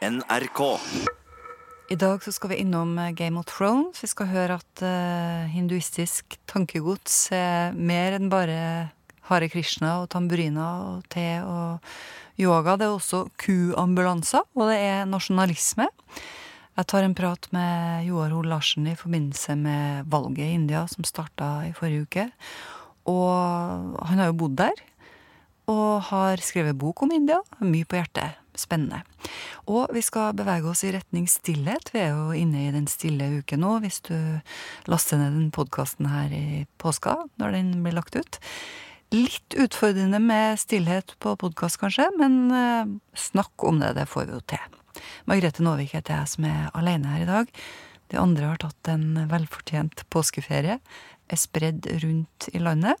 NRK. I dag så skal vi innom eh, Game of Thrones. Vi skal høre at uh, hinduistisk tankegods er mer enn bare Hare Krishna og tamburiner og te og yoga. Det er også kuambulanser, og det er nasjonalisme. Jeg tar en prat med Joar Hoel Larsen i forbindelse med valget i India som starta i forrige uke. Og han har jo bodd der, og har skrevet bok om India. Mye på hjertet. Spennende. Og vi skal bevege oss i retning stillhet. Vi er jo inne i den stille uken nå, hvis du laster ned den podkasten her i påska, når den blir lagt ut. Litt utfordrende med stillhet på podkast, kanskje, men eh, snakk om det, det får vi jo til. Margrethe Nåvik heter jeg som er alene her i dag. De andre har tatt en velfortjent påskeferie, er spredd rundt i landet.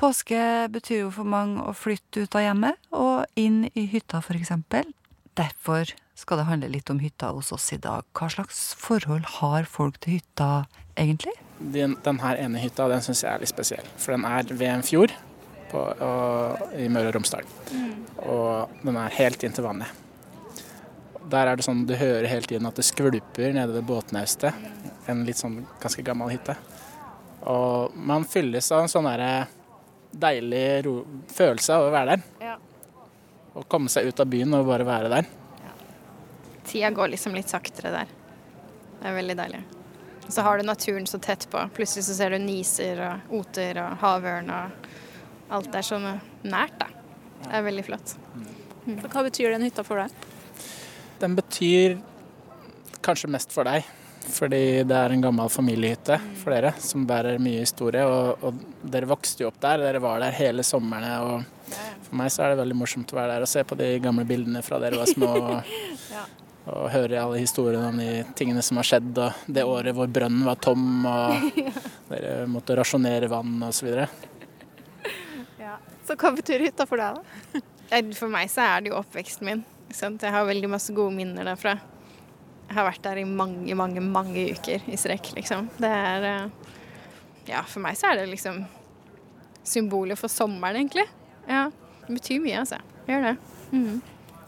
Påske betyr jo for mange å flytte ut av hjemmet og inn i hytta, eksempel. Derfor skal det handle litt om hytta hos oss i dag. Hva slags forhold har folk til hytta, egentlig? Den, den her ene hytta den syns jeg er litt spesiell. For den er ved en fjord på, og, i Møre og Romsdal. Og den er helt inntil vannet. Der er det sånn du hører hele tiden at det skvulper nede ved båtnaustet. En litt sånn ganske gammel hytte. Og man fylles av en sånn derre deilig ro følelse av å være der. Ja. Å komme seg ut av byen og bare være der. Tida går liksom litt saktere der. Det er veldig deilig. Og så har du naturen så tett på. Plutselig så ser du niser og oter og havørn og alt er så nært, da. Det er veldig flott. Hva betyr den hytta for deg? Den betyr kanskje mest for deg, fordi det er en gammel familiehytte for dere som bærer mye historie. Og, og dere vokste jo opp der, dere var der hele somrene. Og for meg så er det veldig morsomt å være der og se på de gamle bildene fra dere var små. Og, og høre alle historiene om de tingene som har skjedd, og det året hvor brønnen var tom, og dere måtte rasjonere vann osv. Så hva betyr hytta for deg, da? For meg så er det jo oppveksten min. sant? Jeg har veldig masse gode minner derfra. Har vært der i mange, mange, mange uker i strekk, liksom. Det er eh, Ja, for meg så er det liksom symbolet for sommeren, egentlig. Ja. Det betyr mye, altså. Gjør det. Mhm.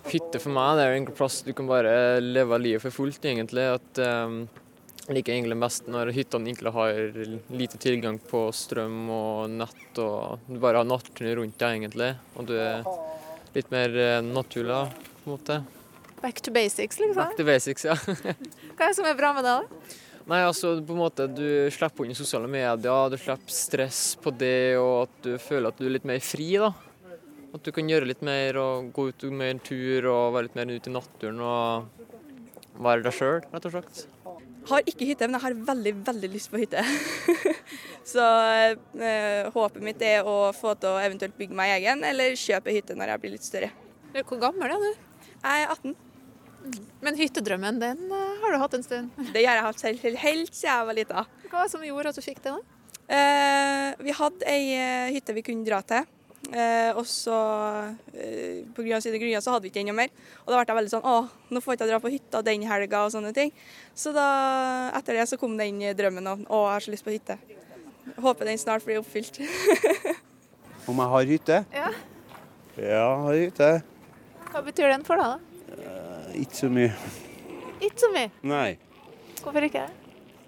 Hytte for meg det er egentlig plass du kan bare leve livet for fullt, egentlig. At um, Jeg liker egentlig mest når hyttene egentlig har lite tilgang på strøm og nett, og du bare har naturen rundt deg, egentlig. Og du er litt mer eh, naturlig, på en måte. Back to basics, liksom. Back to basics, ja. Hva er det som er bra med det? da? Nei, altså på en måte du slipper unna sosiale medier, du slipper stress på det, og at du føler at du er litt mer fri, da. At du kan gjøre litt mer og gå ut med en tur og være litt mer ute i naturen og være deg sjøl, rett og slett. Har ikke hytte, men jeg har veldig, veldig lyst på hytte. Så eh, håpet mitt er å få til å eventuelt bygge meg egen, eller kjøpe hytte når jeg blir litt større. Hvor gammel er du? Jeg er 18. Men hyttedrømmen, den eh, har du hatt en stund. Det har jeg hatt selv helt, helt siden jeg var lita. Hva som gjorde at du fikk det? da? Eh, vi hadde ei eh, hytte vi kunne dra til. Eh, og så, eh, av sine grunner, så hadde vi ikke enda mer. Og da ble jeg veldig sånn Å, nå får jeg ikke dra på hytta den helga og sånne ting. Så da, etter det så kom den drømmen om å, jeg har så lyst på hytte. Håper den snart blir oppfylt. Om jeg har hytte? Ja. Ja, jeg har hytte. Hva betyr den for deg? da? Ikke så mye. Ikke så mye. Nei. Hvorfor ikke?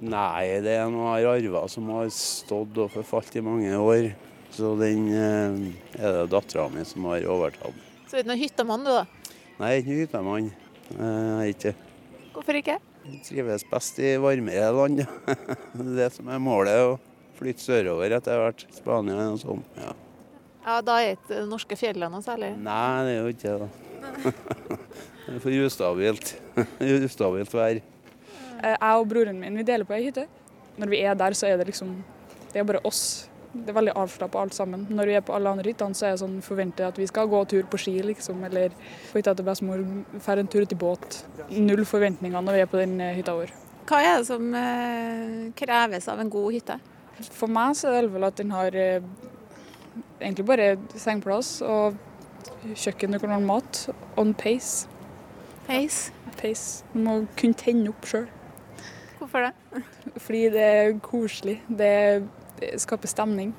Nei, det er noe jeg har arva som har stått og forfalt i mange år. Så den eh, er det dattera mi som har overtatt. Så du er ikke noen hyttemann, du da? Nei, jeg er ikke hyttemann. Eh, er ikke. Hvorfor ikke? Jeg trives best i varmere land. Det det som er målet. Å flytte sørover etter hvert. Spania og sånn. Ja. Ja, Da er ikke norske fjellene noe særlig. Nei, det er jo ikke det. Det er for ustabilt. Ustabilt vær. Eh, Jeg og broren min vi deler på ei hytte. Når vi er der, så er det liksom Det er bare oss. Det er veldig avslappa alt sammen. Når vi er på alle andre hyttene, så er det sånn forventer at vi skal gå tur på ski, liksom. Eller på hytta til bestemor, dra en tur ut i båt. Null forventninger når vi er på den eh, hytta vår. Hva er det som eh, kreves av en god hytte? For meg så er det vel at den har eh, egentlig bare sengeplass og kjøkken og kan mat. On pace. Pace? Pace. Du må kunne tenne opp sjøl. Hvorfor det? Fordi det er koselig. Det skaper stemning.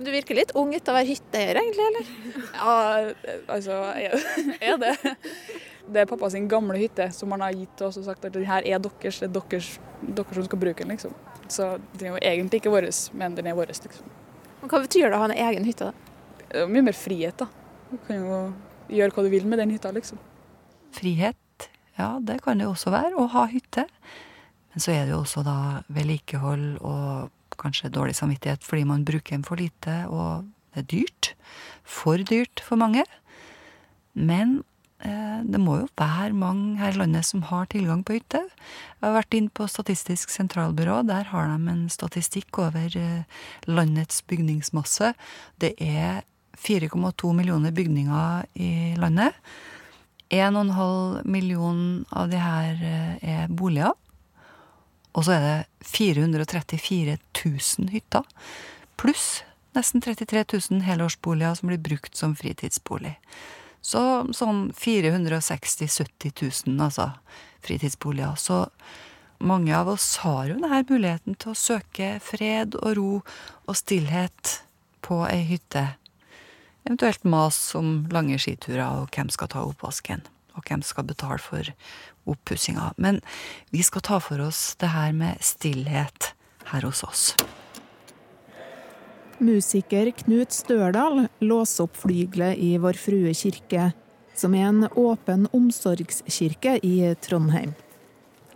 Du virker litt ung til å være hytteeier, egentlig, eller? Ja, altså jeg er det. Det er pappa sin gamle hytte som han har gitt oss og sagt at det her er deres, det er deres, dere som skal bruke den. liksom. Så den er jo egentlig ikke vår, men den er vår. liksom. Men Hva betyr det å ha en egen hytte? da? Mye mer frihet, da. Du kan jo gjøre hva du vil med den hytta, liksom. Frihet, ja, det kan det også være, å ha hytte. Men så er det jo også da vedlikehold og kanskje dårlig samvittighet fordi man bruker den for lite, og det er dyrt. For dyrt for mange. Men eh, det må jo være mange her i landet som har tilgang på hytte. Jeg har vært inn på Statistisk sentralbyrå. Der har de en statistikk over eh, landets bygningsmasse. Det er 4,2 millioner bygninger i landet. 1,5 million av de her eh, er boliger. Og så er det 434 000 hytter. Pluss nesten 33 000 helårsboliger som blir brukt som fritidsbolig. Så sånn 460 000-70 000, altså, fritidsboliger. Så mange av oss har jo denne muligheten til å søke fred og ro og stillhet på ei hytte. Eventuelt mas om lange skiturer og hvem skal ta oppvasken, og hvem skal betale for oppussinga. Men vi skal ta for oss det her med stillhet her hos oss. Musiker Knut Størdal låser opp flygelet i Vår Frue kirke, som er en åpen omsorgskirke i Trondheim.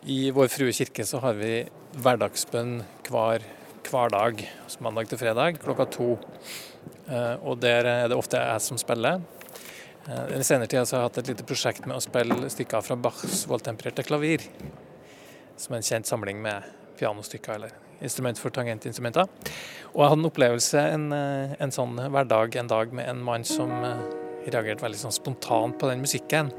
I Vår Frue kirke så har vi hverdagsbønn hver, hver dag, altså mandag til fredag klokka to. Eh, Og der er det ofte jeg som spiller. Eh, I senere tida så har jeg hatt et lite prosjekt med å spille stykker fra Bachs voldtempererte klavir. Som er en kjent samling med pianostykker eller instrument for tangentinstrumenter. Og jeg hadde en opplevelse en, eh, en sånn hverdag en dag med en mann som reagerte veldig sånn spontant på den musikken.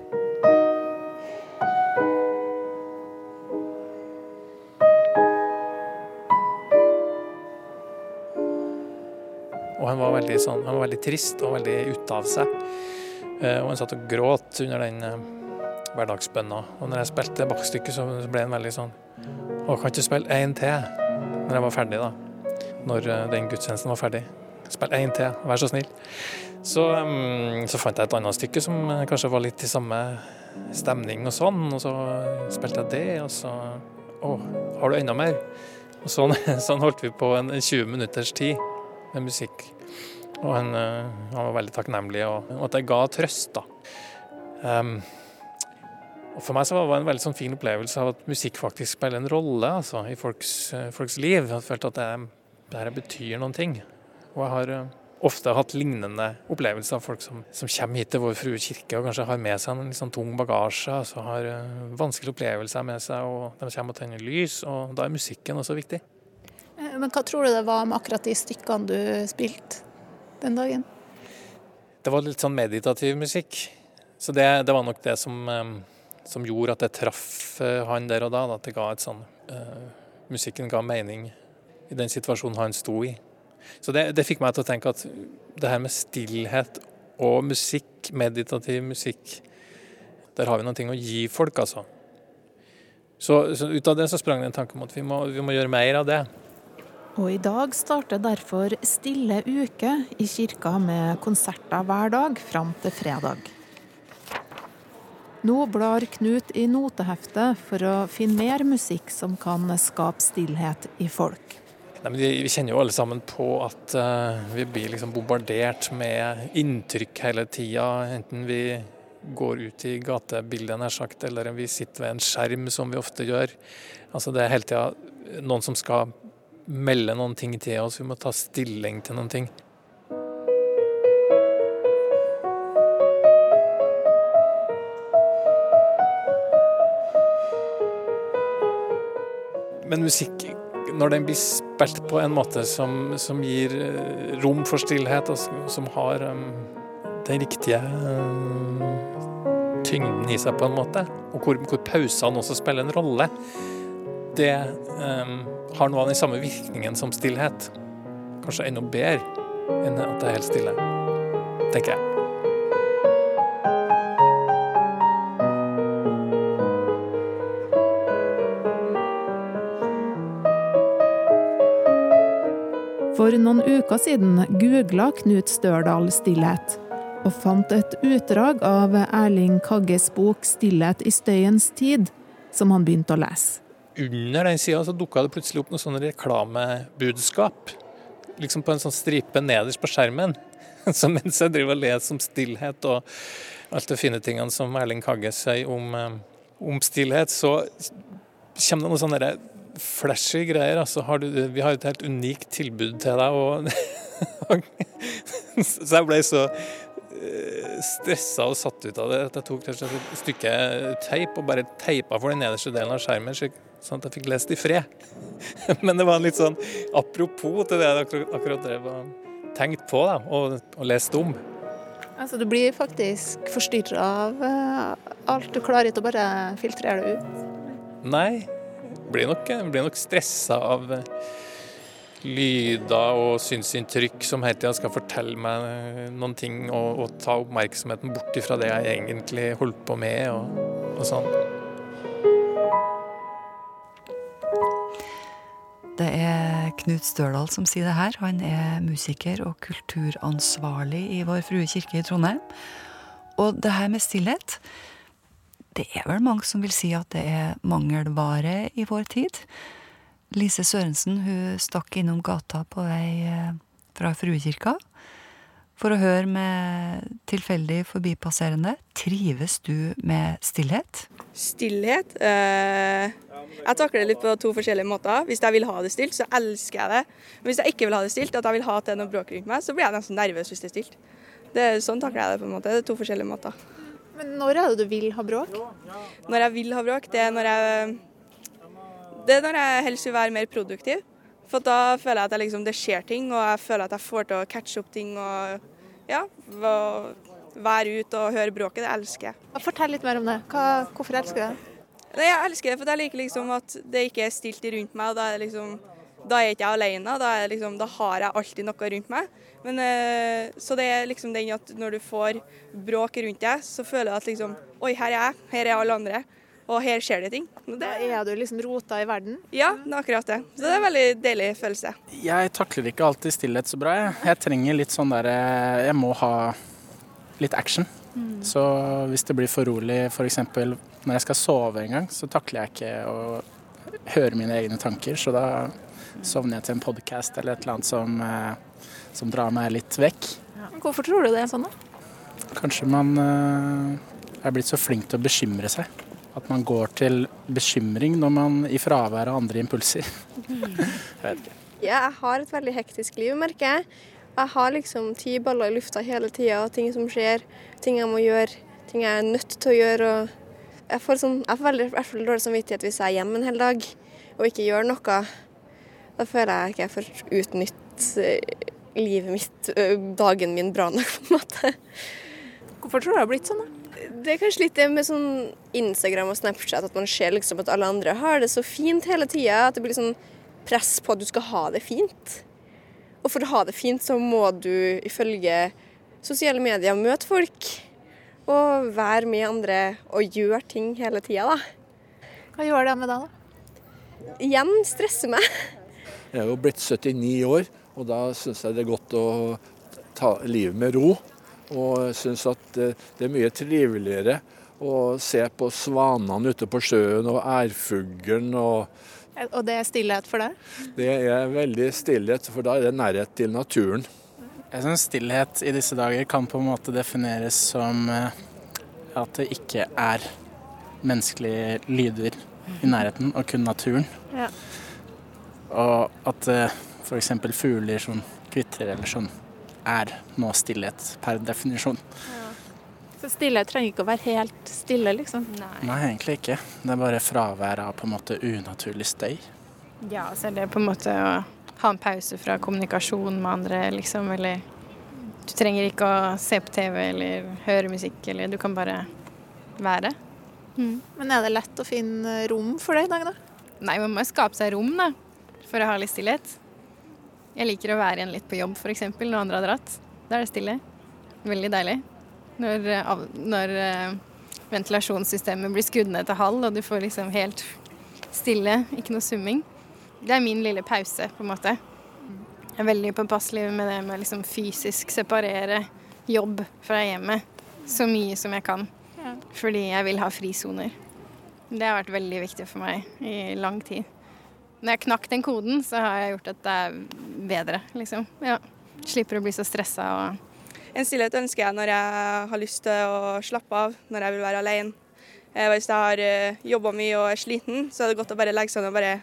Veldig, sånn, han var veldig trist og veldig ute av seg. Eh, Og han satt og gråt under den eh, hverdagsbønna. Og når jeg spilte Bach-stykket, så ble han veldig sånn Å, kan ikke spille én til? Når jeg var ferdig, da. Når eh, den gudstjenesten var ferdig. Spill én til, vær så snill. Så, mm, så fant jeg et annet stykke som kanskje var litt i samme stemning og sånn, og så spilte jeg det, og så Å, har du enda mer? Og sånn, sånn holdt vi på en 20 minutters tid med musikk. Og han, eh, han var veldig takknemlig, og, og at jeg ga trøst, da. Um, og For meg så var det en veldig sånn fin opplevelse av at musikk faktisk spiller en rolle altså, i folks, eh, folks liv. Jeg har følt at det, det her betyr noen ting. Og jeg har eh, ofte hatt lignende opplevelser av folk som, som kommer hit til Vår Frue kirke og kanskje har med seg en litt sånn tung bagasje, altså har vanskelige opplevelser med seg, og de kommer og tenner lys, og da er musikken også viktig. Men hva tror du det var med akkurat de stykkene du spilte den dagen? Det var litt sånn meditativ musikk. Så det, det var nok det som, eh, som gjorde at jeg traff eh, han der og da. At det ga et sånn uh, Musikken ga mening i den situasjonen han sto i. Så det, det fikk meg til å tenke at det her med stillhet og musikk, meditativ musikk, der har vi noen ting å gi folk, altså. Så, så ut av det så sprang det en tanke om at vi må, vi må gjøre mer av det. Og i dag starter derfor Stille uke i kirka med konserter hver dag fram til fredag. Nå blar Knut i noteheftet for å finne mer musikk som kan skape stillhet i folk. Nei, vi kjenner jo alle sammen på at eh, vi blir liksom bombardert med inntrykk hele tida. Enten vi går ut i gatebildet, nær sagt, eller vi sitter ved en skjerm, som vi ofte gjør. Altså Det er hele tida noen som skal melde noen ting til oss. Vi må ta stilling til noen ting. Men musikk, når den blir spilt på en måte som, som gir eh, rom for stillhet, og som- har um, den riktige um, tyngden i seg på en måte, og hvor, hvor pausene også spiller en rolle, det um, har noe av den samme virkningen som stillhet. Kanskje enda bedre enn at det er helt stille, tenker jeg. For noen uker siden googla Knut Størdal stillhet, og fant et utdrag av Erling Kagges bok 'Stillhet i støyens tid', som han begynte å lese. Under den sida dukka det plutselig opp noen sånne reklamebudskap. Liksom på en sånn stripe nederst på skjermen. Så mens jeg driver og leser om stillhet og alt de fine tingene som Erling Kagge sier om, eh, om stillhet, så kommer det noen sånne flashy greier. Altså, har du, vi har et helt unikt tilbud til deg. Og så jeg ble så eh, stressa og satt ut av det at jeg tok et stykke teip og bare teipa for den nederste delen av skjermen, sånn at jeg fikk lest i fred. Men det var litt sånn apropos til det jeg akkurat, drev og tenkt på da, og, og lest om. Altså, du blir faktisk forstyrra av uh, alt. Du klarer ikke å bare filtrere det ut? Nei, blir nok, blir nok stressa av eh, lyder og synsinntrykk som hele tida skal fortelle meg eh, noen ting og, og, ta oppmerksomheten bort fra det jeg egentlig holdt på med og, og sånn. Det er Knut Størdal som sier det her. Han er musiker og kulturansvarlig i Vår Frue kirke i Trondheim. Og det her med stillhet det er vel mange som vil si at det er mangelvare i vår tid. Lise Sørensen hun stakk innom gata på vei eh, fra Fruekirka for å høre med tilfeldig forbipasserende. Trives du med stillhet? Stillhet? Eh, jeg takler det litt på to forskjellige måter. Hvis jeg vil ha det stilt, så elsker jeg det. Men hvis jeg ikke vil ha det stilt, at jeg vil ha at det er noe bråk rundt meg, så blir jeg nesten nervøs hvis det er stilt. Det er sånn takler jeg det på en måte. Det er to forskjellige måter. Men når er det du vil ha bråk? Når jeg vil ha bråk, det er når jeg Det er når jeg helst vil være mer produktiv. For da føler jeg at liksom, det skjer ting, og jeg føler at jeg får til å catche opp ting og ja, være ute og høre bråket. Det elsker jeg. Fortell litt mer om det. Hva, hvorfor elsker du det? Nei, jeg elsker det, for jeg liker liksom at det ikke er stilt rundt meg. og Da er, liksom, da er jeg ikke alene, da, liksom, da har jeg alltid noe rundt meg. Men, eh, så det er liksom den at når du får bråk rundt deg, så føler du at liksom Oi, her er jeg, her er alle andre. Og her skjer det ting. Da er du liksom rota i verden? Ja, det er akkurat det. Så det er en veldig deilig følelse. Jeg takler ikke alltid stillhet så bra. Jeg, jeg trenger litt sånn derre Jeg må ha litt action. Mm. Så hvis det blir for rolig, f.eks. når jeg skal sove en gang, så takler jeg ikke å høre mine egne tanker. Så da sovner jeg til en podkast eller et eller annet som eh, som drar meg litt vekk. Ja. Hvorfor tror du det er sånn, da? Kanskje man uh, er blitt så flink til å bekymre seg. At man går til bekymring når man i fravær av andre impulser. jeg vet ikke. Ja, jeg har et veldig hektisk liv, merker jeg. Jeg har liksom ti baller i lufta hele tida, ting som skjer, ting jeg må gjøre, ting jeg er nødt til å gjøre. jeg får, sånn, jeg får veldig, veldig dårlig samvittighet hvis jeg er hjemme en hel dag og ikke gjør noe. Da føler jeg ikke jeg får utnytt eh, livet mitt, dagen min, bra nok, på en måte. Hvorfor tror du det har blitt sånn, da? Det er kanskje litt det med sånn Instagram og Snapchat, at man ser liksom at alle andre har det så fint hele tida. At det blir sånn press på at du skal ha det fint. Og for å ha det fint, så må du ifølge sosiale medier møte folk. Og være med andre og gjøre ting hele tida, da. Hva gjør det med deg, da? Igjen stresser meg. Jeg er jo blitt 79 år. Og da syns jeg det er godt å ta livet med ro. Og jeg syns at det er mye triveligere å se på svanene ute på sjøen og ærfuglen. Og, og det er stillhet for deg? Det er veldig stillhet, for da er det nærhet til naturen. Jeg syns stillhet i disse dager kan på en måte defineres som eh, at det ikke er menneskelige lyder i nærheten, og kun naturen. Ja. Og at eh, f.eks. fugler som kvitrer eller sånn, er nå stillhet per definisjon. Ja. Så stillhet trenger ikke å være helt stille, liksom? Nei. Nei, egentlig ikke. Det er bare fravær av på en måte unaturlig støy. Ja, så er det på en måte å ha en pause fra kommunikasjon med andre, liksom, eller Du trenger ikke å se på TV eller høre musikk, eller du kan bare være. Mm. Men er det lett å finne rom for det i dag, da? Nei, man må jo skape seg rom, da, for å ha litt stillhet. Jeg liker å være igjen litt på jobb f.eks. når andre har dratt. Da er det stille. Veldig deilig. Når, eh, når uh, ventilasjonssystemet blir skrudd ned til halv, og du får liksom helt stille, ikke noe summing. Det er min lille pause, på en måte. Jeg er veldig påpasselig med det med liksom fysisk separere jobb fra hjemmet så mye som jeg kan. Fordi jeg vil ha frisoner. Det har vært veldig viktig for meg i lang tid. Når jeg knakk den koden, så har jeg gjort at det er bedre, liksom. Ja. Slipper å bli så stressa og En stillhet ønsker jeg når jeg har lyst til å slappe av, når jeg vil være alene. Eh, Hvis jeg har eh, jobba mye og er sliten, så er det godt å bare legge seg ned og bare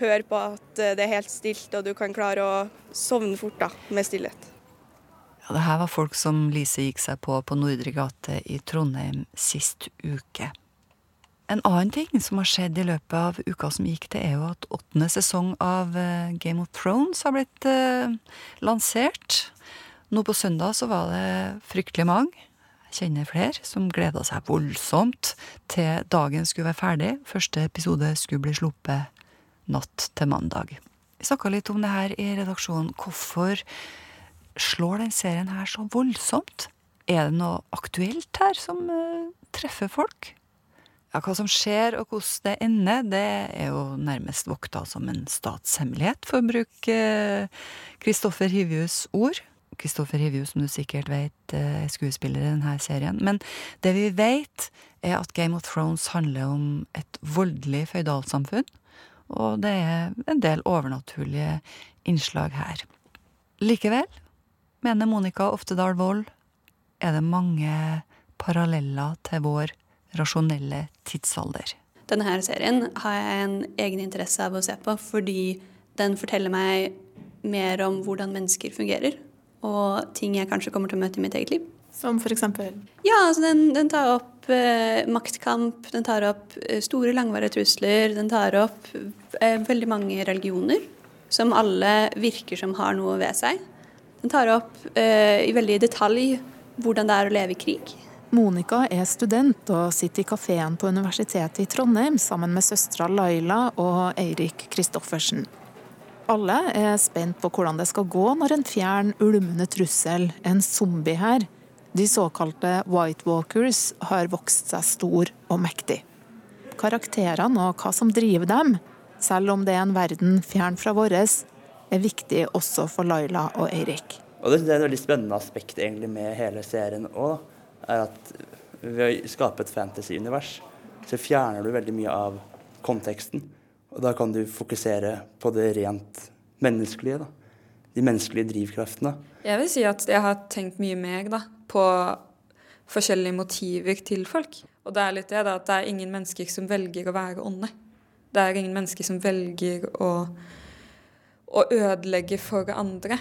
høre på at eh, det er helt stilt, og du kan klare å sovne fort da, med stillhet. Ja, det her var folk som Lise gikk seg på på Nordre gate i Trondheim sist uke. En annen ting som har skjedd i løpet av uka som gikk, det er jo at åttende sesong av eh, Game of Thrones har blitt eh, lansert. Nå på søndag så var det fryktelig mange, jeg kjenner flere, som gleda seg voldsomt til dagen skulle være ferdig. Første episode skulle bli sluppet natt til mandag. Vi snakka litt om det her i redaksjonen. Hvorfor slår den serien her så voldsomt? Er det noe aktuelt her som eh, treffer folk? Ja, Hva som skjer og hvordan det ender, det er jo nærmest vokta som en statshemmelighet, for å bruke Kristoffer Hivjus ord. Kristoffer Hivjus, som du sikkert vet, er skuespiller i denne serien. Men det vi vet, er at Game of Thrones handler om et voldelig føydalsamfunn. Og det er en del overnaturlige innslag her. Likevel, mener Monica Oftedal Wold, er det mange paralleller til vår rasjonelle tidsalder. Denne her serien har jeg en egen interesse av å se på, fordi den forteller meg mer om hvordan mennesker fungerer, og ting jeg kanskje kommer til å møte i mitt eget liv. Som for eksempel? Ja, altså den, den tar opp eh, maktkamp, den tar opp eh, store, langvarige trusler, den tar opp eh, veldig mange religioner, som alle virker som har noe ved seg. Den tar opp eh, i veldig detalj hvordan det er å leve i krig. Monica er student og sitter i kafeen på Universitetet i Trondheim sammen med søstera Laila og Eirik Kristoffersen. Alle er spent på hvordan det skal gå når en fjern, ulmende trussel, en zombie her, de såkalte White Walkers, har vokst seg stor og mektig. Karakterene og hva som driver dem, selv om det er en verden fjern fra vår, er viktig også for Laila og Eirik. Og det, er et veldig spennende aspekt egentlig med hele serien òg, er at ved å skape et fantasy-univers, så fjerner du veldig mye av konteksten. Og da kan du fokusere på det rent menneskelige. da. De menneskelige drivkreftene. Jeg vil si at jeg har tenkt mye mer da, på forskjellige motiver til folk. Og det er litt det da, at det er ingen mennesker som velger å være onde. Det er ingen mennesker som velger å, å ødelegge for andre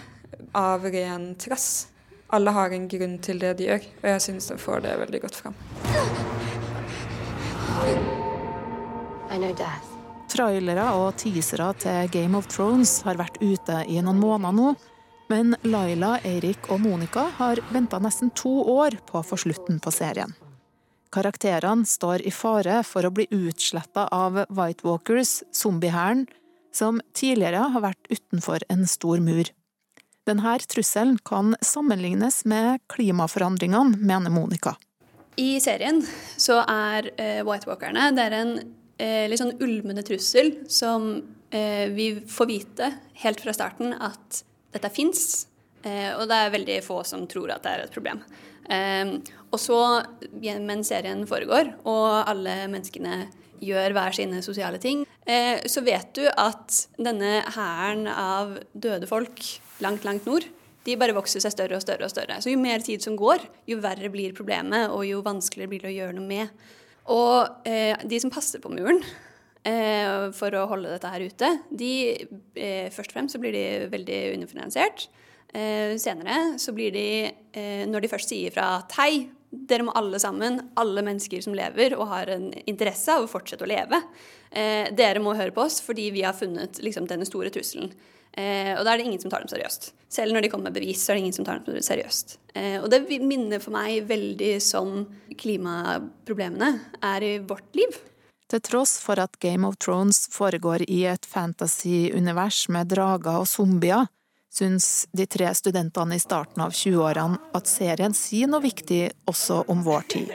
av ren trass. Alle har en grunn til det de gjør, og jeg syns de får det veldig godt fram. Trailere og teasere til Game of Thrones har vært ute i noen måneder nå, men Laila, Eirik og Monica har venta nesten to år på å få slutten på serien. Karakterene står i fare for å bli utsletta av White Walkers, zombiehæren, som tidligere har vært utenfor en stor mur. Denne trusselen kan sammenlignes med klimaforandringene, mener Monica. I serien så er eh, White Walkerne det er en eh, litt sånn ulmende trussel som eh, vi får vite helt fra starten at dette fins. Og det er veldig få som tror at det er et problem. Og så, mens serien foregår, og alle menneskene gjør hver sine sosiale ting, så vet du at denne hæren av døde folk langt, langt nord, de bare vokser seg større og større og større. Så jo mer tid som går, jo verre blir problemet, og jo vanskeligere blir det å gjøre noe med. Og eh, de som passer på muren eh, for å holde dette her ute, de eh, først og fremst så blir de veldig underfinansiert. Eh, senere så blir de, eh, når de først sier fra at hei, dere må alle sammen, alle mennesker som lever og har en interesse av å fortsette å leve, eh, dere må høre på oss fordi vi har funnet liksom, denne store trusselen. Eh, og da er det ingen som tar dem seriøst. Selv når de kommer med bevis, så er det ingen som tar dem seriøst. Eh, og det minner for meg veldig som klimaproblemene er i vårt liv. Til tross for at Game of Thrones foregår i et fantasy-univers med drager og zombier, syns de tre studentene i starten av 20-årene at serien sier noe viktig også om vår tid.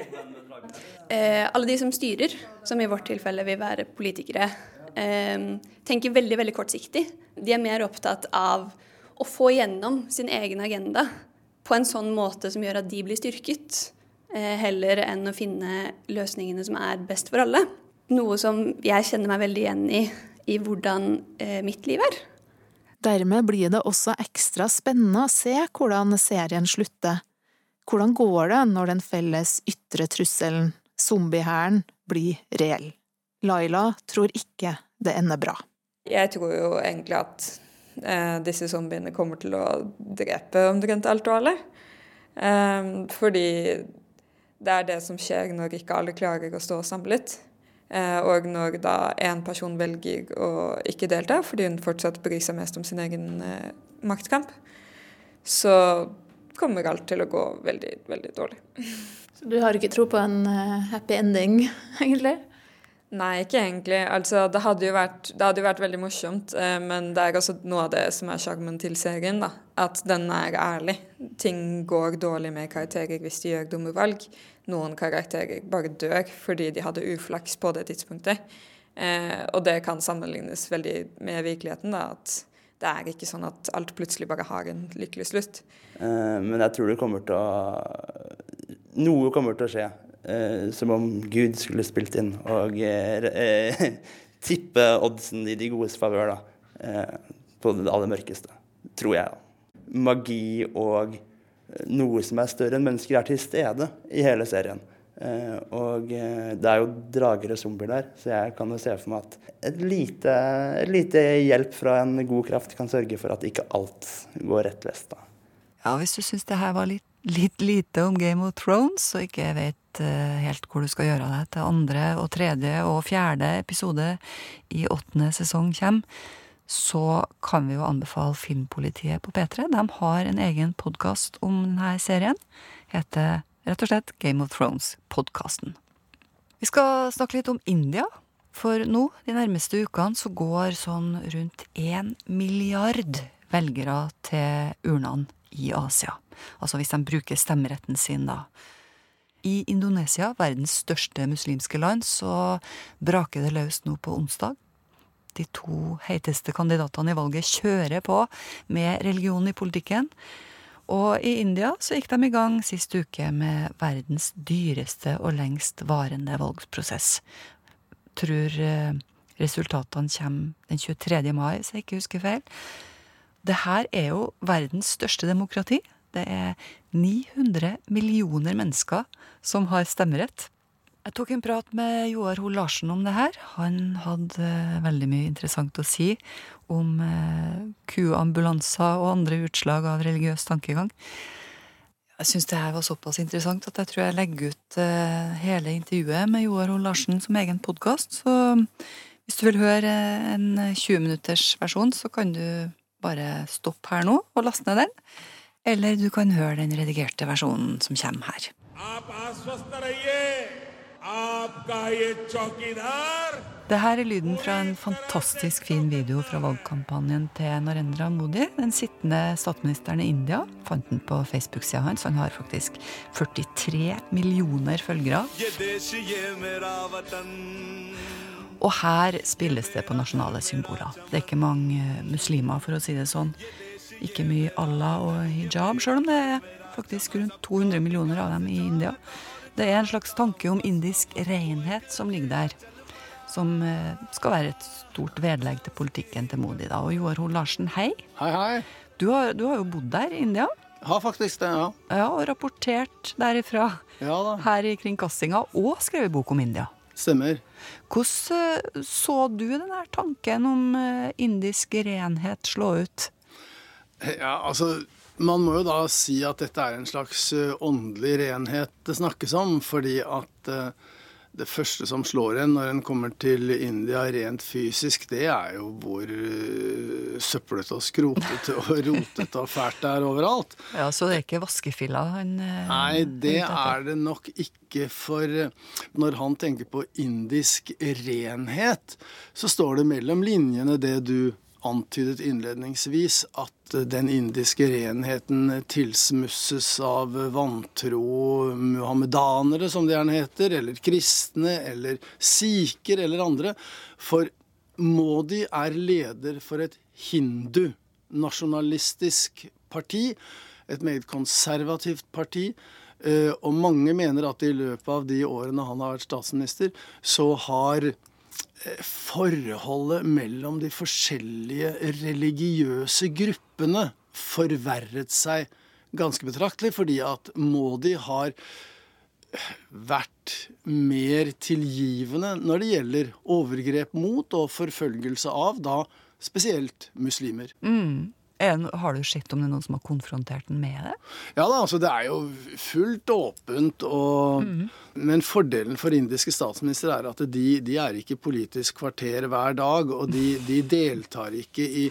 Eh, alle de som styrer, som i vårt tilfelle vil være politikere, eh, tenker veldig veldig kortsiktig. De er mer opptatt av å få gjennom sin egen agenda på en sånn måte som gjør at de blir styrket, eh, heller enn å finne løsningene som er best for alle. Noe som jeg kjenner meg veldig igjen i i hvordan eh, mitt liv er. Dermed blir det også ekstra spennende å se hvordan serien slutter. Hvordan går det når den felles ytre trusselen, zombiehæren, blir reell? Laila tror ikke det ender bra. Jeg tror jo egentlig at eh, disse zombiene kommer til å drepe omtrent alt og alle. Eh, fordi det er det som skjer når ikke alle klarer å stå samlet. Eh, og når da én person velger å ikke delta fordi hun fortsatt bryr seg mest om sin egen eh, maktkamp, så kommer alt til å gå veldig, veldig dårlig. Så du har ikke tro på en uh, happy ending, egentlig? Nei, ikke egentlig. Altså, det hadde jo vært, hadde jo vært veldig morsomt, eh, men det er også noe av det som er sjarmen til serien. da, At den er ærlig. Ting går dårlig med karakterer hvis de gjør dumme valg. Noen karakterer bare dør fordi de hadde uflaks på det tidspunktet. Eh, og det kan sammenlignes veldig med virkeligheten. da, at det er ikke sånn at alt plutselig bare har en lykkelig slutt. Eh, men jeg tror det kommer til å Noe kommer til å skje. Eh, som om Gud skulle spilt inn og eh, tippe oddsen i de godes favør, da. Eh, på det aller mørkeste. Tror jeg. Magi og noe som er større enn mennesker, er til stede i hele serien. Eh, og eh, det er jo drager og zombier der, så jeg kan jo se for meg at et lite, et lite hjelp fra en god kraft kan sørge for at ikke alt går rett vest. da. Ja, hvis du syns det her var litt, litt, lite om Game of Thrones, og ikke vet uh, helt hvor du skal gjøre deg til andre og tredje og fjerde episode i åttende sesong kommer, så kan vi jo anbefale Filmpolitiet på P3. De har en egen podkast om denne serien. Heter rett og slett Game of Thrones-podkasten. Vi skal snakke litt om India. For nå, de nærmeste ukene, så går sånn rundt én milliard velgere til urnene i Asia. Altså hvis de bruker stemmeretten sin, da. I Indonesia, verdens største muslimske land, så braker det løs nå på onsdag. De to heiteste kandidatene i valget kjører på med religion i politikken. Og i India så gikk de i gang sist uke med verdens dyreste og lengst varende valgsprosess. Tror eh, resultatene kommer den 23. mai, hvis jeg ikke husker feil. Det her er jo verdens største demokrati. Det er 900 millioner mennesker som har stemmerett. Jeg tok en prat med Joar Hoel Larsen om det her. Han hadde eh, veldig mye interessant å si om eh, kuambulanser og andre utslag av religiøs tankegang. Jeg syns det her var såpass interessant at jeg tror jeg legger ut eh, hele intervjuet med Joar Hoel Larsen som egen podkast. Så hvis du vil høre en 20 minutters versjon, så kan du bare stoppe her nå og laste ned den. Eller du kan høre den redigerte versjonen som kommer her. Det her er lyden fra en fantastisk fin video fra valgkampanjen til Narendra Modi. Den sittende statsministeren i India fant den på Facebook-sida hans. Han har faktisk 43 millioner følgere. Og her spilles det på nasjonale symboler. Det er ikke mange muslimer, for å si det sånn. Ikke mye Allah og hijab, sjøl om det er faktisk rundt 200 millioner av dem i India. Det er en slags tanke om indisk renhet som ligger der. Som eh, skal være et stort vedlegg til politikken til Modi. da. Og Joar Hoel Larsen, hei. Hei, hei. Du har, du har jo bodd der i India. Har faktisk det, ja. Ja, Og rapportert derifra ja, da. her i kringkastinga, og skrevet bok om India. Stemmer. Hvordan eh, så du den der tanken om eh, indisk renhet slå ut? Ja, altså man må jo da si at dette er en slags eh, åndelig renhet det snakkes om. Fordi at det første som slår en når en kommer til India rent fysisk, det er jo hvor søplete og skrotete og rotete og fælt det er overalt. Ja, Så det er ikke vaskefilla han Nei, det er det nok ikke. For når han tenker på indisk renhet, så står det mellom linjene det du antydet innledningsvis, at den indiske renheten tilsmusses av vantro muhammedanere, som de gjerne heter, eller kristne, eller sikher, eller andre. For Modi er leder for et hindu nasjonalistisk parti. Et meget konservativt parti. Eh, og mange mener at i løpet av de årene han har vært statsminister, så har forholdet mellom de forskjellige religiøse gruppene forverret seg ganske betraktelig, fordi at Modi har vært mer tilgivende når det gjelder overgrep mot og forfølgelse av da spesielt muslimer. Mm. En, har du sett om det er noen som har konfrontert den med det? Ja da, altså det er jo fullt åpent. Og, mm. Men fordelen for indiske statsministre er at de, de er ikke politisk kvarter hver dag. Og de, de deltar ikke i,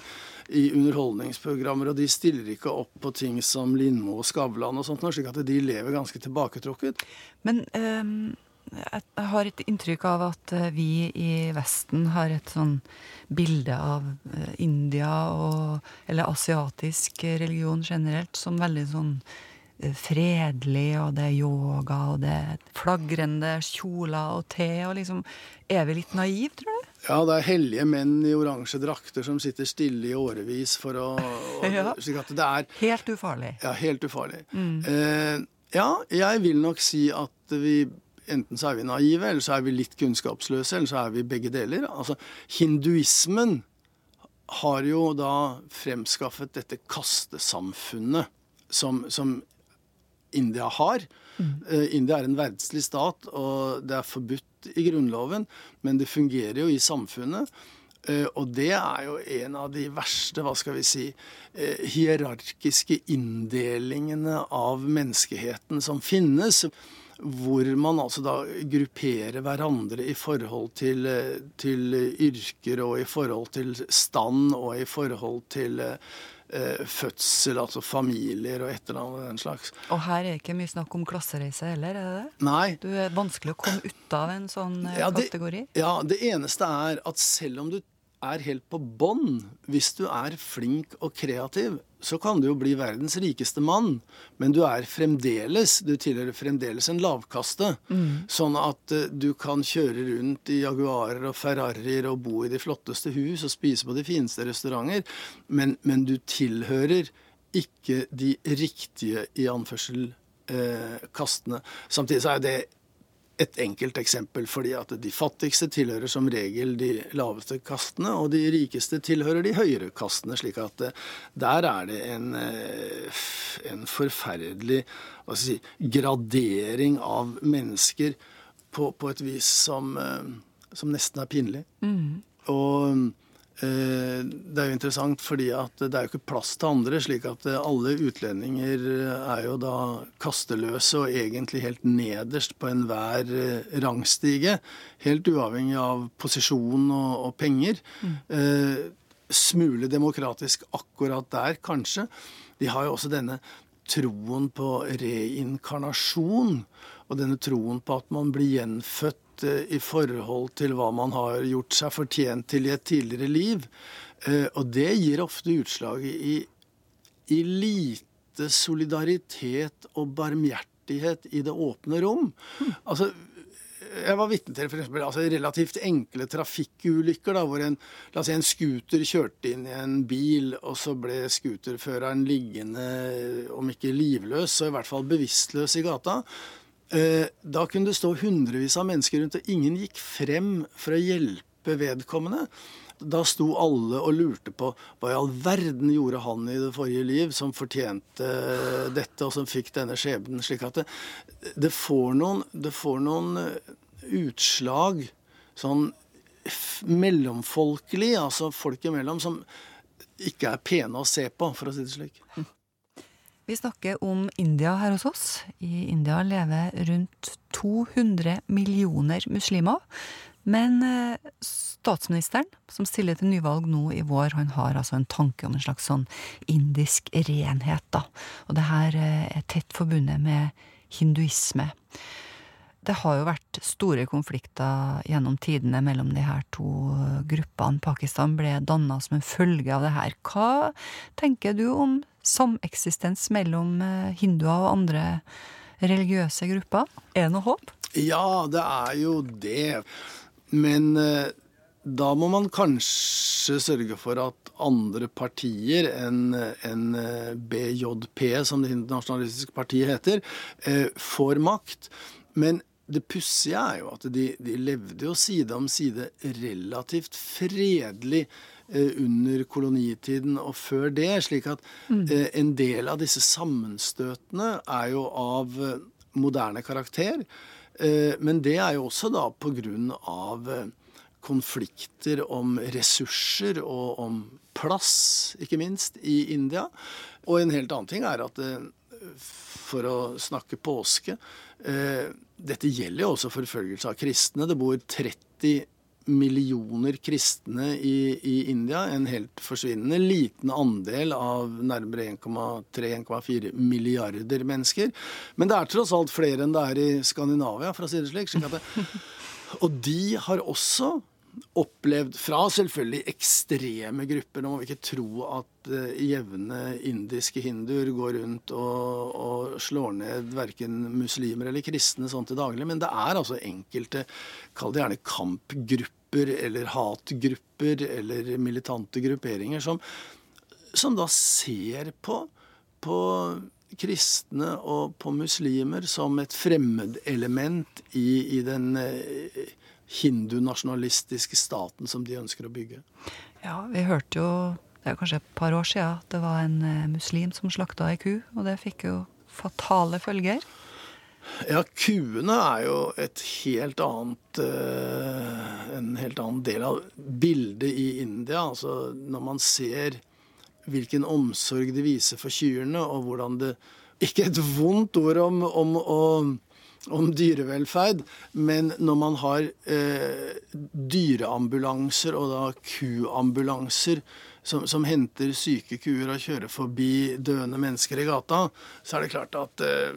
i, underholdningsprogrammer, og de stiller ikke opp på ting som Lindmo og Skavlan og sånt, slik at de lever ganske tilbaketrukket. Men... Um jeg har et inntrykk av at eh, vi i Vesten har et sånn bilde av eh, India og Eller asiatisk religion generelt som veldig sånn eh, fredelig, og det er yoga, og det er flagrende kjoler og te, og liksom Er vi litt naive, tror du? Ja, det er hellige menn i oransje drakter som sitter stille i årevis for å ja. Slik at det er Helt ufarlig. Ja, helt ufarlig. Mm. Eh, ja, jeg vil nok si at vi enten så er vi naive, eller så er vi litt kunnskapsløse, eller så er vi begge deler. Altså, Hinduismen har jo da fremskaffet dette kastesamfunnet som, som India har. Mm. Uh, India er en verdslig stat, og det er forbudt i grunnloven, men det fungerer jo i samfunnet. Uh, og det er jo en av de verste, hva skal vi si, uh, hierarkiske inndelingene av menneskeheten som finnes hvor man altså da grupperer hverandre i forhold til, til, yrker og i forhold til stand og i forhold til eh, fødsel, altså familier og et eller og den slags. Og her er det ikke mye snakk om klassereise heller, er det det? Nei. Du er vanskelig å komme ut av en sånn eh, ja, det, kategori? Ja, det eneste er at selv om du er helt på bånn, hvis du er flink og kreativ, så kan du jo bli verdens rikeste mann, men du er fremdeles Du tilhører fremdeles en lavkaste. Mm. Sånn at uh, du kan kjøre rundt i Jaguarer og Ferrarier og bo i de flotteste hus og spise på de fineste restauranter, men, men du tilhører ikke de riktige, i anførsel, uh, kastene. Samtidig så er det et enkelt eksempel, fordi at de fattigste tilhører som regel de laveste kastene, og de rikeste tilhører de høyere kastene. slik at eh, der er det en, eh, en forferdelig si, gradering av mennesker på, på, et vis som, eh, som nesten er pinlig. Mm. Og det er jo interessant fordi at det er jo ikke plass til andre, slik at eh, alle utlendinger eh, er jo da kasteløse og egentlig helt nederst på enhver rangstige. Helt uavhengig av posisjon og, og penger. Mm. Eh, smule demokratisk akkurat der, kanskje. De har jo også denne troen på reinkarnasjon, og denne troen på at man blir gjenfødt Eh, i forhold til hva man har gjort seg fortjent til i et tidligere liv. Eh, og det gir ofte utslag i, i lite solidaritet og barmhjertighet i det åpne rom. Altså, jeg var vitne til for eksempel, altså relativt enkle trafikkulykker. da, Hvor en, la oss si en scooter kjørte inn i en bil, og så ble scooterføreren liggende, om ikke livløs, så i hvert fall bevisstløs i gata. Eh, da kunne det stå hundrevis av mennesker rundt, og ingen gikk frem for å hjelpe vedkommende. Da sto alle og lurte på hva i all verden gjorde han i det forrige liv som fortjente dette, og som fikk denne skjebnen. Slik at det, det, får noen, det får noen eh, utslag sånn mellomfolkelig, altså folk imellom, som ikke er pene å se på, for å si det slik. Vi snakker om India her hos oss. I India lever rundt 200 millioner muslimer. Men eh, statsministeren, som stiller til nyvalg nå i vår, han har altså en tanke om en slags sånn indisk renhet, da. Og det her eh, er tett forbundet med hinduisme. Det har jo vært store konflikter gjennom tidene mellom de her to gruppene. Pakistan ble danna som en følge av det her. Hva tenker du om sameksistens mellom eh, hinduer og andre religiøse grupper? Er det noe håp? Ja, det er jo det. Men eh, da må man kanskje sørge for at andre partier enn en BJP, som det internasjonalistiske partiet heter, får makt. Men det pussige er jo at de, de, levde jo side om side relativt fredelig under kolonitiden og før det. Slik at mm. en del av disse sammenstøtene er jo av moderne karakter. Men det er jo også da på grunn av konflikter om ressurser og om plass, ikke minst, i India. Og en helt annen ting er at for å snakke påske Dette gjelder jo også forfølgelse av kristne. Det bor 30 millioner kristne i, i, India. En helt forsvinnende liten andel av nærmere 1,3-1,4 milliarder mennesker. Men det er tross alt flere enn det er i Skandinavia, for å si det slik. og de har også opplevd fra selvfølgelig ekstreme grupper. Nå må vi ikke tro at uh, jevne indiske hinduer går rundt og, og slår ned verken muslimer eller kristne sånn til daglig, men det er altså enkelte, kall det gjerne kampgrupper eller hatgrupper eller militante grupperinger som, som da ser på, på kristne og på muslimer som et fremmedelement i, i den uh, hindunasjonalistiske staten som de ønsker å bygge. Ja, vi hørte jo det er kanskje et par år siden at det var en eh, muslim som slakta ei ku, og det fikk jo fatale følger. Ja, kuene er jo et helt annet uh, En helt annen del av bildet i India. Altså når man ser hvilken omsorg de viser for kyrne, og hvordan det Ikke et vondt ord om, om å om dyrevelferd, men når man har eh, dyreambulanser og da kuambulanser som, som, henter syke kuer og kjører forbi døende mennesker i gata, så er det klart at eh,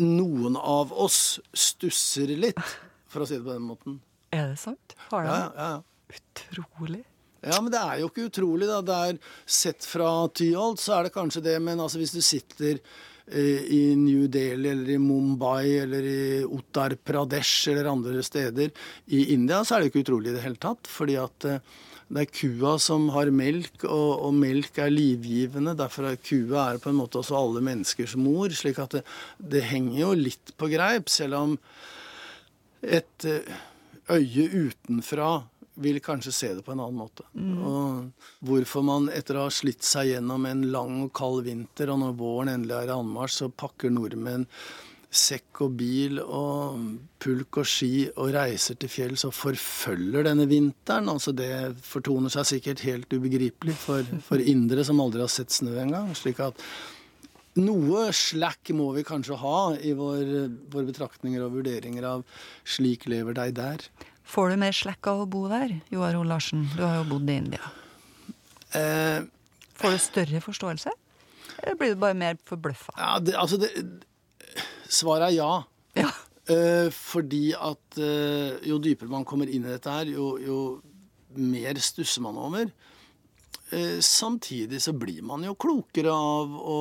noen av oss stusser litt, for å si det på den måten. Er det sant? Har det? Ja, ja, ja. Utrolig. Ja, men det er jo ikke utrolig, da. Det er Sett fra Tyholt så er det kanskje det, men altså hvis du sitter i New Delhi eller i Mumbai eller i Uttar Pradesh eller andre steder i India, så er det ikke utrolig i det hele tatt. Fordi at eh, det er kua som har melk, og, og, melk er livgivende. Derfor er kua er på en måte også alle menneskers mor. slik at det, det henger jo litt på greip, selv om et eh, øye utenfra vil kanskje se det på en annen måte. Mm. Og hvorfor man etter å ha slitt seg gjennom en lang og kald vinter, og når våren endelig er i anmarsj, så pakker nordmenn sekk og bil og pulk og ski og reiser til fjells og forfølger denne vinteren. Altså Det fortoner seg sikkert helt ubegripelig for, for indre som aldri har sett snø engang. slik at noe slack må vi kanskje ha i våre vår betraktninger og vurderinger av 'slik lever deg der'. Får du mer slekk av å bo der, Joar O. Larsen? Du har jo bodd i India. Eh, Får du større forståelse? Eller blir du bare mer forbløffa? Ja, det, altså det, Svaret er ja. ja. Eh, fordi at eh, jo dypere man kommer inn i dette her, jo, jo mer stusser man over. Eh, samtidig så blir man jo klokere av å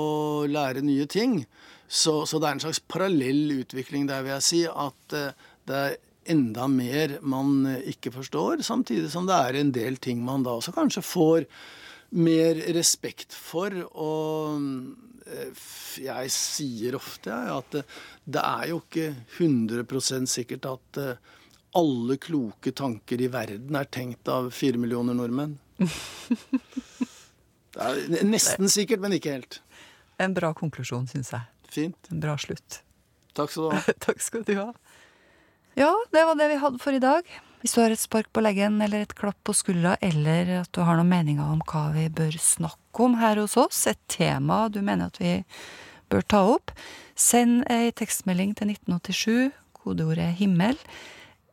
lære nye ting. Så, så det er en slags parallell utvikling der, vil jeg si. At eh, det er enda mer man eh, ikke forstår, samtidig som det er en del ting man da også kanskje får mer respekt for. Og eh, jeg sier ofte at det er jo ikke 100 sikkert at eh, alle kloke tanker i verden er tenkt av fire millioner nordmenn. Det er nesten sikkert, men ikke helt. En bra konklusjon, syns jeg. Fint. En bra slutt. Takk skal du ha. Takk skal du ha. Ja, det var det vi hadde for i dag. Hvis du har et spark på leggen eller et klapp på skuldra, eller at du har noen meninger om hva vi bør snakke om her hos oss, et tema du mener at vi bør ta opp, send ei tekstmelding til 1987, kodeordet 'himmel',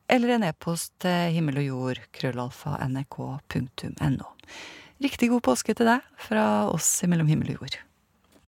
eller en e-post til himmel og jord, krøllalfa, nrk.no. Riktig god påske til deg fra oss i Mellom himmel og jord.